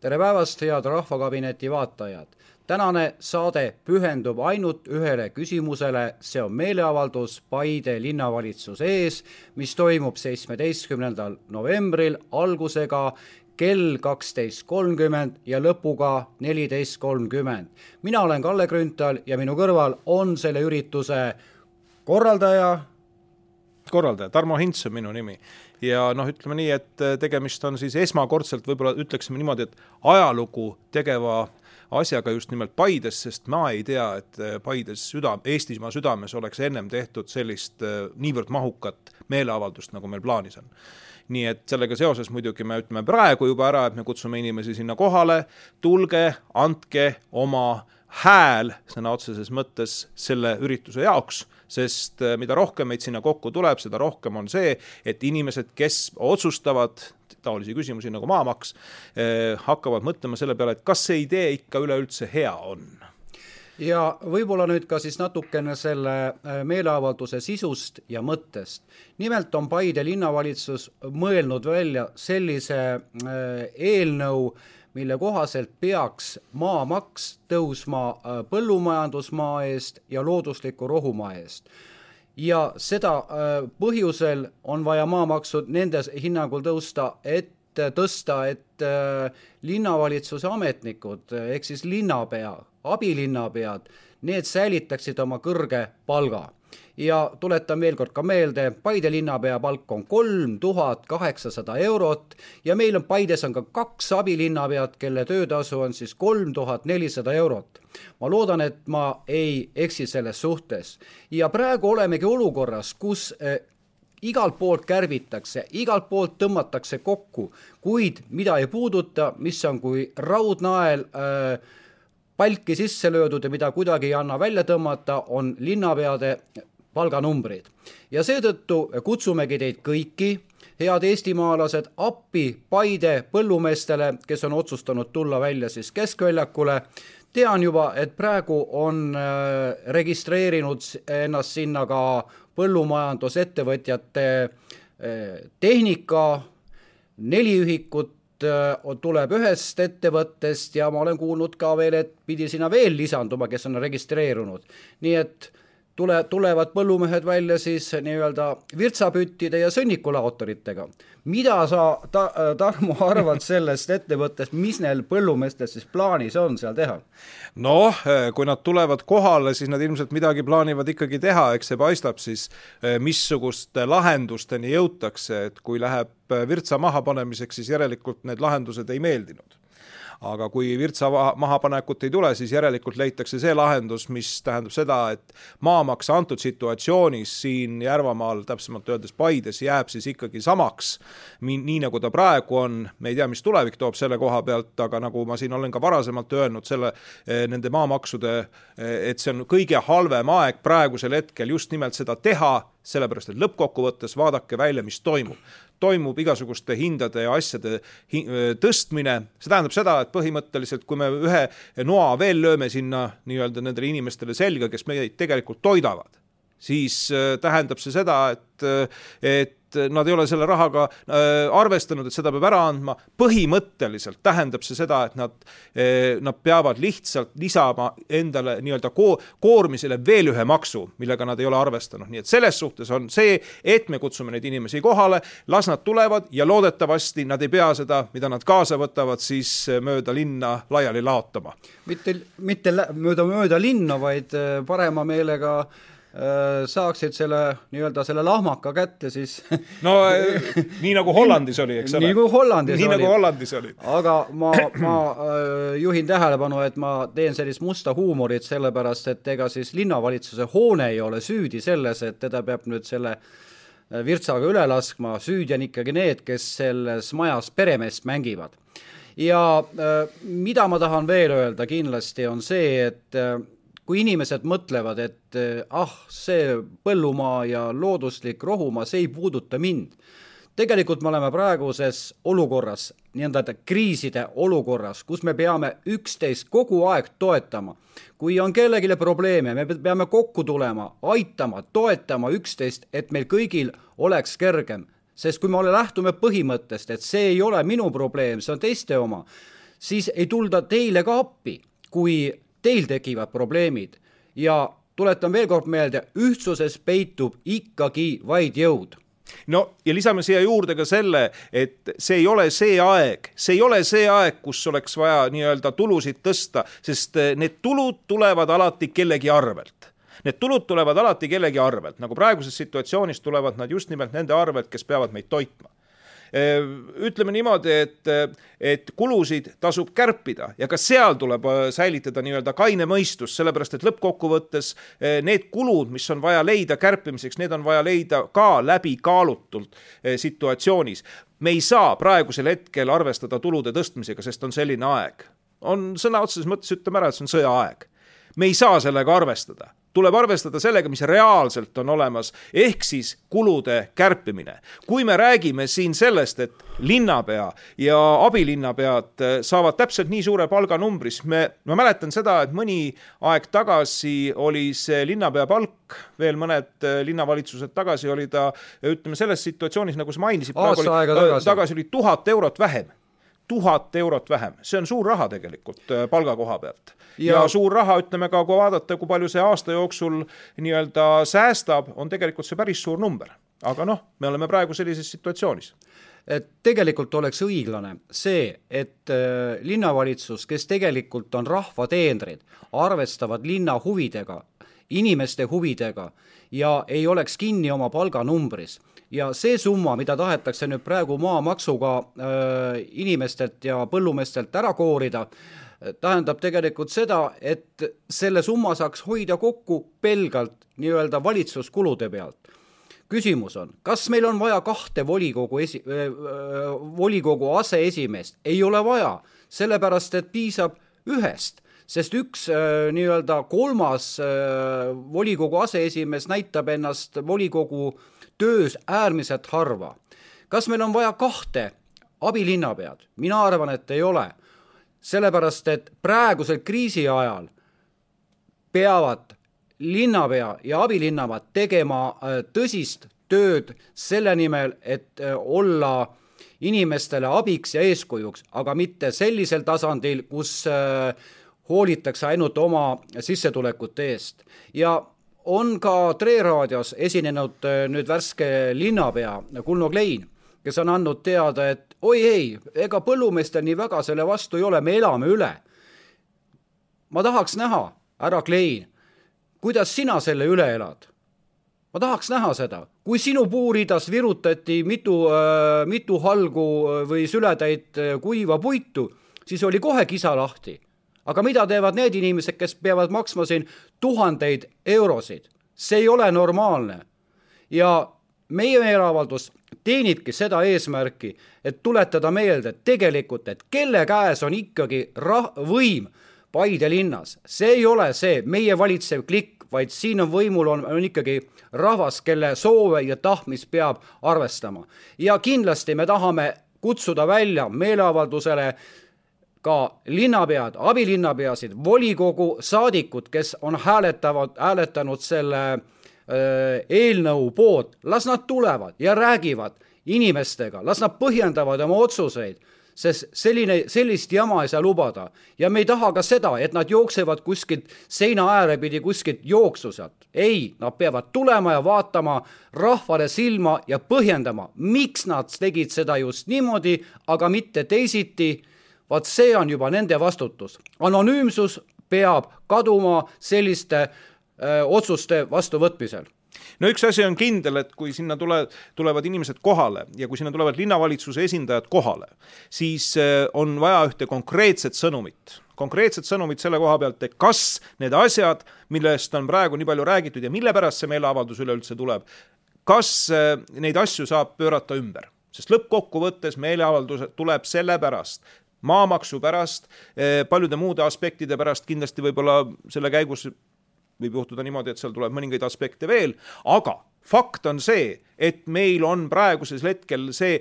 tere päevast, head Rahvakabineti vaatajad! tänane saade pühendub ainult ühele küsimusele, see on meeleavaldus Paide linnavalitsuse ees, mis toimub seitsmeteistkümnendal novembril algusega kell kaksteist kolmkümmend ja lõpuga neliteist kolmkümmend. mina olen Kalle Grünthal ja minu kõrval on selle ürituse korraldaja. Korraldaja, Tarmo Hints on minu nimi. Ja noh, ütleme nii, et tegemist on siis esmakordselt võib-olla ütleksime niimoodi, et ajalugu tegeva äh, asjaga just nimelt Paides, sest ma ei tea, et äh, Paides süda, Eestimaa südames oleks ennem tehtud sellist äh, niivõrd mahukat meeleavaldust, nagu meil plaanis on. Nii et sellega seoses muidugi me ütleme praegu juba ära, et me kutsume inimesi sinna kohale, tulge, andke oma hääl sõna otseses mõttes selle ürituse jaoks, sest äh, mida rohkem meid sinna kokku tuleb, seda rohkem on see, et inimesed, kes otsustavad taolisi küsimusi nagu maamaks, eh, hakkavad mõtlema selle peale, et kas see idee ikka üleüldse hea on ja võib-olla nüüd ka siis natukene selle eh, meeleavalduse sisust ja mõttest. nimelt on Paide linnavalitsus mõelnud välja sellise eh, eelnõu, mille kohaselt peaks maamaks tõusma põllumajandusmaa eest ja loodusliku rohumaa eest. Ja seda äh, põhjusel on vaja maamaksu nende hinnangul tõusta, et tõsta, et äh, linnavalitsuse ametnikud ehk siis linnapea, abilinnapead, need säilitaksid oma kõrge palga ja tuletan veel kord ka meelde, Paide linnapea palk on kolm tuhat kaheksasada eurot ja meil on Paides on ka kaks abilinnapead, kelle töötasu on siis kolm tuhat nelisada eurot. ma loodan, et ma ei eksi selles suhtes ja praegu olemegi olukorras, kus eh, igalt poolt kärbitakse, igalt poolt tõmmatakse kokku, kuid mida ei puuduta, mis on kui raudnael äh, palki sisse löödud ja mida kuidagi ei anna välja tõmmata, on linnapeade palganumbrid. ja seetõttu kutsumegi teid kõiki, head eestimaalased, appi Paide põllumeestele, kes on otsustanud tulla välja siis keskväljakule. tean juba, et praegu on äh, registreerinud ennast sinna ka põllumajandusettevõtjate äh, tehnika, neli ühikut tuleb ühest ettevõttest ja ma olen kuulnud ka veel, et pidi sinna veel lisanduma, kes on registreerunud. nii et tule, tulevad põllumehed välja siis nii-öelda virtsapüttide ja sõnnikulaotoritega. mida sa ta,, Tarmo, arvad sellest ettevõttest, mis neil põllumeestel siis plaanis on seal teha? noh, kui nad tulevad kohale, siis nad ilmselt midagi plaanivad ikkagi teha, eks see paistab siis, missuguste lahendusteni jõutakse, et kui läheb virtsa mahapanemiseks, siis järelikult need lahendused ei meeldinud aga kui virtsa mahapanekut ei tule, siis järelikult leitakse see lahendus, mis tähendab seda, et maamaks antud situatsioonis siin Järvamaal, täpsemalt öeldes Paides, jääb siis ikkagi samaks, nii nagu ta praegu on, me ei tea, mis tulevik toob selle koha pealt, aga nagu ma siin olen ka varasemalt öelnud, selle, eh, nende maamaksude, eh, et see on kõige halvem aeg praegusel hetkel just nimelt seda teha, sellepärast et lõppkokkuvõttes vaadake välja, mis toimub. Toimub igasuguste hindade ja asjade hi tõstmine, see tähendab seda, et põhimõtteliselt kui me ühe noa veel lööme sinna nii-öelda nendele inimestele selga, kes meid tegelikult toidavad, siis tähendab see seda, et, et nad ei ole selle rahaga äh, arvestanud, et seda peab ära andma. põhimõtteliselt tähendab see seda, et nad, äh, nad peavad lihtsalt lisama endale nii-öelda ko koormisele veel ühe maksu, millega nad ei ole arvestanud, nii et selles suhtes on see, et me kutsume neid inimesi kohale, las nad tulevad ja loodetavasti nad ei pea seda, mida nad kaasa võtavad, siis mööda linna laiali laotama. mitte, mitte mööda, mööda linna, vaid parema meelega Äh, saaksid selle nii-öelda selle lahmaka kätte, siis no äh, nii nagu Hollandis oli, eks ole. nii nagu Hollandis nii oli. nagu Hollandis oli. aga ma, ma äh, juhin tähelepanu, et ma teen sellist musta huumorit, sellepärast et ega siis linnavalitsuse hoone ei ole süüdi selles, et teda peab nüüd selle virtsaga üle laskma, süüdi on ikkagi need, kes selles majas peremeest mängivad. ja mida ma tahan veel öelda kindlasti, on see, et kui inimesed mõtlevad, et eh, ah, see põllumaa ja looduslik rohumaa, see ei puuduta mind. tegelikult me oleme praeguses olukorras, nii-öelda kriiside olukorras, kus me peame üksteist kogu aeg toetama. kui on kellelegi probleeme, me peame kokku tulema, aitama, toetama üksteist, et meil kõigil oleks kergem sest kui me lähtume põhimõttest, et see ei ole minu probleem, see on teiste oma, siis ei tulda teile ka appi, kui teil tekivad probleemid. Ja tuletan veel kord meelde, ühtsuses peitub ikkagi vaid jõud. No ja lisame siia juurde ka selle, et see ei ole see aeg, see ei ole see aeg, kus oleks vaja nii-öelda tulusid tõsta, sest eh, need tulud tulevad alati kellegi arvelt. Need tulud tulevad alati kellegi arvelt, nagu praeguses situatsioonis tulevad nad just nimelt nende arvelt, kes peavad meid toitma ütleme niimoodi, et, et kulusid tasub kärpida ja ka seal tuleb äh, säilitada nii-öelda kaine mõistus, sellepärast et lõppkokkuvõttes äh, need kulud, mis on vaja leida kärpimiseks, need on vaja leida ka läbikaalutult situatsioonis. me ei saa praegusel hetkel arvestada tulude tõstmisega, sest on selline aeg. on sõna otseses mõttes, ütleme ära, et see on sõjaaeg. me ei saa sellega arvestada tuleb arvestada sellega, mis reaalselt on olemas, ehk siis kulude kärpimine. kui me räägime siin sellest, et linnapea ja abilinnapead saavad täpselt nii suure palganumbri, siis me, ma mäletan seda, et mõni aeg tagasi oli see linnapea palk, veel mõned linnavalitsused tagasi oli ta, ütleme selles situatsioonis, nagu sa mainisid, aasta aega tagasi, tagasi oli tuhat eurot vähem tuhat eurot vähem, see on suur raha tegelikult palga koha pealt ja, ja suur raha, ütleme ka, kui vaadata, kui palju see aasta jooksul nii-öelda säästab, on tegelikult see päris suur number. aga noh, me oleme praegu sellises situatsioonis et tegelikult oleks õiglane see, et äh, linnavalitsus, kes tegelikult on rahva teenrid, arvestavad linna huvidega, inimeste huvidega ja ei oleks kinni oma palganumbris. Ja see summa, mida tahetakse nüüd praegu maamaksuga äh, inimestelt ja põllumeestelt ära koorida äh,, tähendab tegelikult seda, et selle summa saaks hoida kokku pelgalt nii-öelda valitsuskulude pealt. küsimus on, kas meil on vaja kahte volikogu esi- äh,, volikogu aseesimeest? ei ole vaja, sellepärast et piisab ühest sest üks äh, nii-öelda kolmas äh, volikogu aseesimees näitab ennast volikogu töös äärmiselt harva. kas meil on vaja kahte abilinnapead? mina arvan, et ei ole sellepärast et praegusel kriisi ajal peavad linnapea ja abilinnapead tegema äh, tõsist tööd selle nimel, et olla inimestele abiks ja eeskujuks, aga mitte sellisel tasandil, kus hoolitakse ainult oma sissetulekute eest. ja on ka Tre raadios esinenud nüüd värske linnapea Kulno Klein, kes on andnud teada, et oi ei, ega põllumeestel nii väga selle vastu ei ole, me elame üle. ma tahaks näha, härra Klein, kuidas sina selle üle elad? ma tahaks näha seda, kui sinu puuriidas virutati mitu äh,, mitu halgu äh, või sületäit äh, kuiva puitu, siis oli kohe kisa lahti. Aga mida teevad need inimesed, kes peavad maksma siin tuhandeid eurosid? see ei ole normaalne. ja meie meeleavaldus teenibki seda eesmärki, et tuletada meelde, tegelikult, et kelle käes on ikkagi rah-, võim Paide linnas, see ei ole see meie valitsev klikk, vaid siin on võimul, on, on ikkagi rahvas, kelle soove ja tahtmist peab arvestama. ja kindlasti me tahame kutsuda välja meeleavaldusele ka linnapead, abilinnapeasid, volikogu saadikud, kes on hääletavad, hääletanud selle äh, Äh, eelnõu poolt, las nad tulevad ja räägivad inimestega, las nad põhjendavad oma otsuseid, sest selline, sellist jama ei saa lubada. ja me ei taha ka seda, et nad jooksevad kuskilt seina ääre pidi kuskilt jooksu sealt. ei, nad peavad tulema ja vaatama rahvale silma ja põhjendama, miks nad tegid seda just niimoodi, aga mitte teisiti. Vaat see on juba nende vastutus. anonüümsus peab kaduma selliste otsuste vastuvõtmisel. No üks asi on kindel, et kui sinna tule, tulevad inimesed kohale ja kui sinna tulevad linnavalitsuse esindajad kohale, siis on vaja ühte konkreetset sõnumit, konkreetset sõnumit selle koha pealt, et kas need asjad, millest on praegu nii palju räägitud ja mille pärast see meeleavaldus üleüldse tuleb, kas neid asju saab pöörata ümber, sest lõppkokkuvõttes meeleavaldus tuleb sellepärast, maamaksu pärast, paljude muude aspektide pärast, kindlasti võib-olla selle käigus võib juhtuda niimoodi, et seal tuleb mõningaid aspekte veel, aga fakt on see, et meil on praegusel hetkel see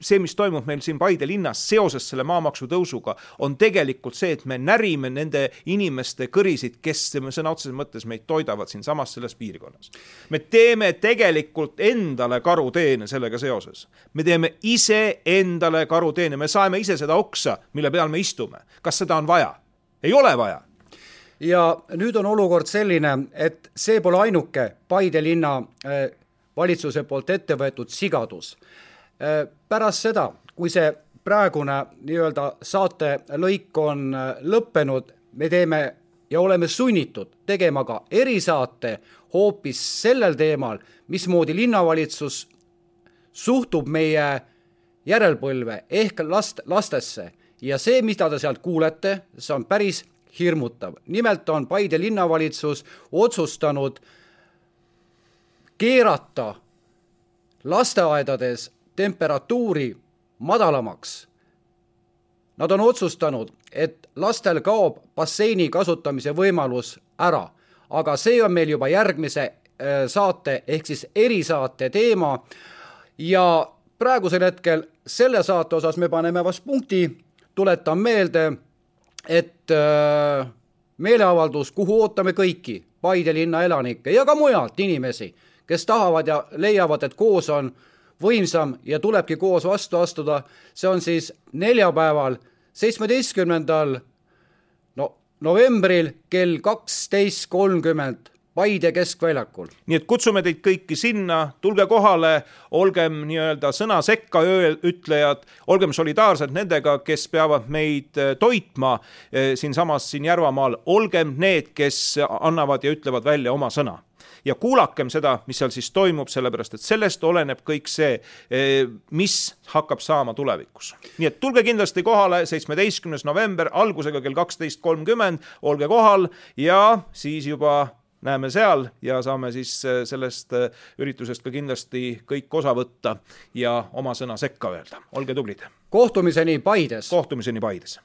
see, mis toimub meil siin Paide linnas seoses selle maamaksu tõusuga, on tegelikult see, et me närime nende inimeste kõrisid, kes sõna otseses mõttes meid toidavad siinsamas selles piirkonnas. me teeme tegelikult endale karuteene sellega seoses. me teeme iseendale karuteene, me saeme ise seda oksa, mille peal me istume. kas seda on vaja? ei ole vaja ja nüüd on olukord selline, et see pole ainuke Paide linna äh, valitsuse poolt ette võetud sigadus pärast seda, kui see praegune nii-öelda saatelõik on äh, lõppenud, me teeme ja oleme sunnitud tegema ka erisaate hoopis sellel teemal, mismoodi linnavalitsus suhtub meie järelpõlve ehk last, lastesse ja see, mida te sealt kuulete, see on päris hirmutav. nimelt on Paide linnavalitsus otsustanud keerata lasteaedades temperatuuri madalamaks. Nad on otsustanud, et lastel kaob basseini kasutamise võimalus ära, aga see on meil juba järgmise äh, saate ehk siis erisaate teema. ja praegusel hetkel selle saate osas me paneme vast punkti, tuletan meelde, et äh, meeleavaldus, kuhu ootame kõiki Paide linna elanikke ja ka mujalt inimesi, kes tahavad ja leiavad, et koos on äh, võimsam ja tulebki koos vastu astuda. see on siis neljapäeval, seitsmeteistkümnendal no novembril kell kaksteist kolmkümmend Paide keskväljakul. nii et kutsume teid kõiki sinna, tulge kohale, olgem nii-öelda sõna sekka ütlejad, olgem solidaarsed nendega, kes peavad meid eh, toitma eh, siinsamas siin Järvamaal, olgem need, kes annavad ja ütlevad välja oma sõna ja kuulakem seda, mis seal siis toimub, sellepärast et sellest oleneb kõik see, eh, mis hakkab saama tulevikus. nii et tulge kindlasti kohale, seitsmeteistkümnes november algusega kell kaksteist kolmkümmend, olge kohal ja siis juba näeme seal ja saame siis eh, sellest eh, üritusest ka kindlasti kõik osa võtta ja oma sõna sekka öelda. olge tublid. kohtumiseni Paides. kohtumiseni Paides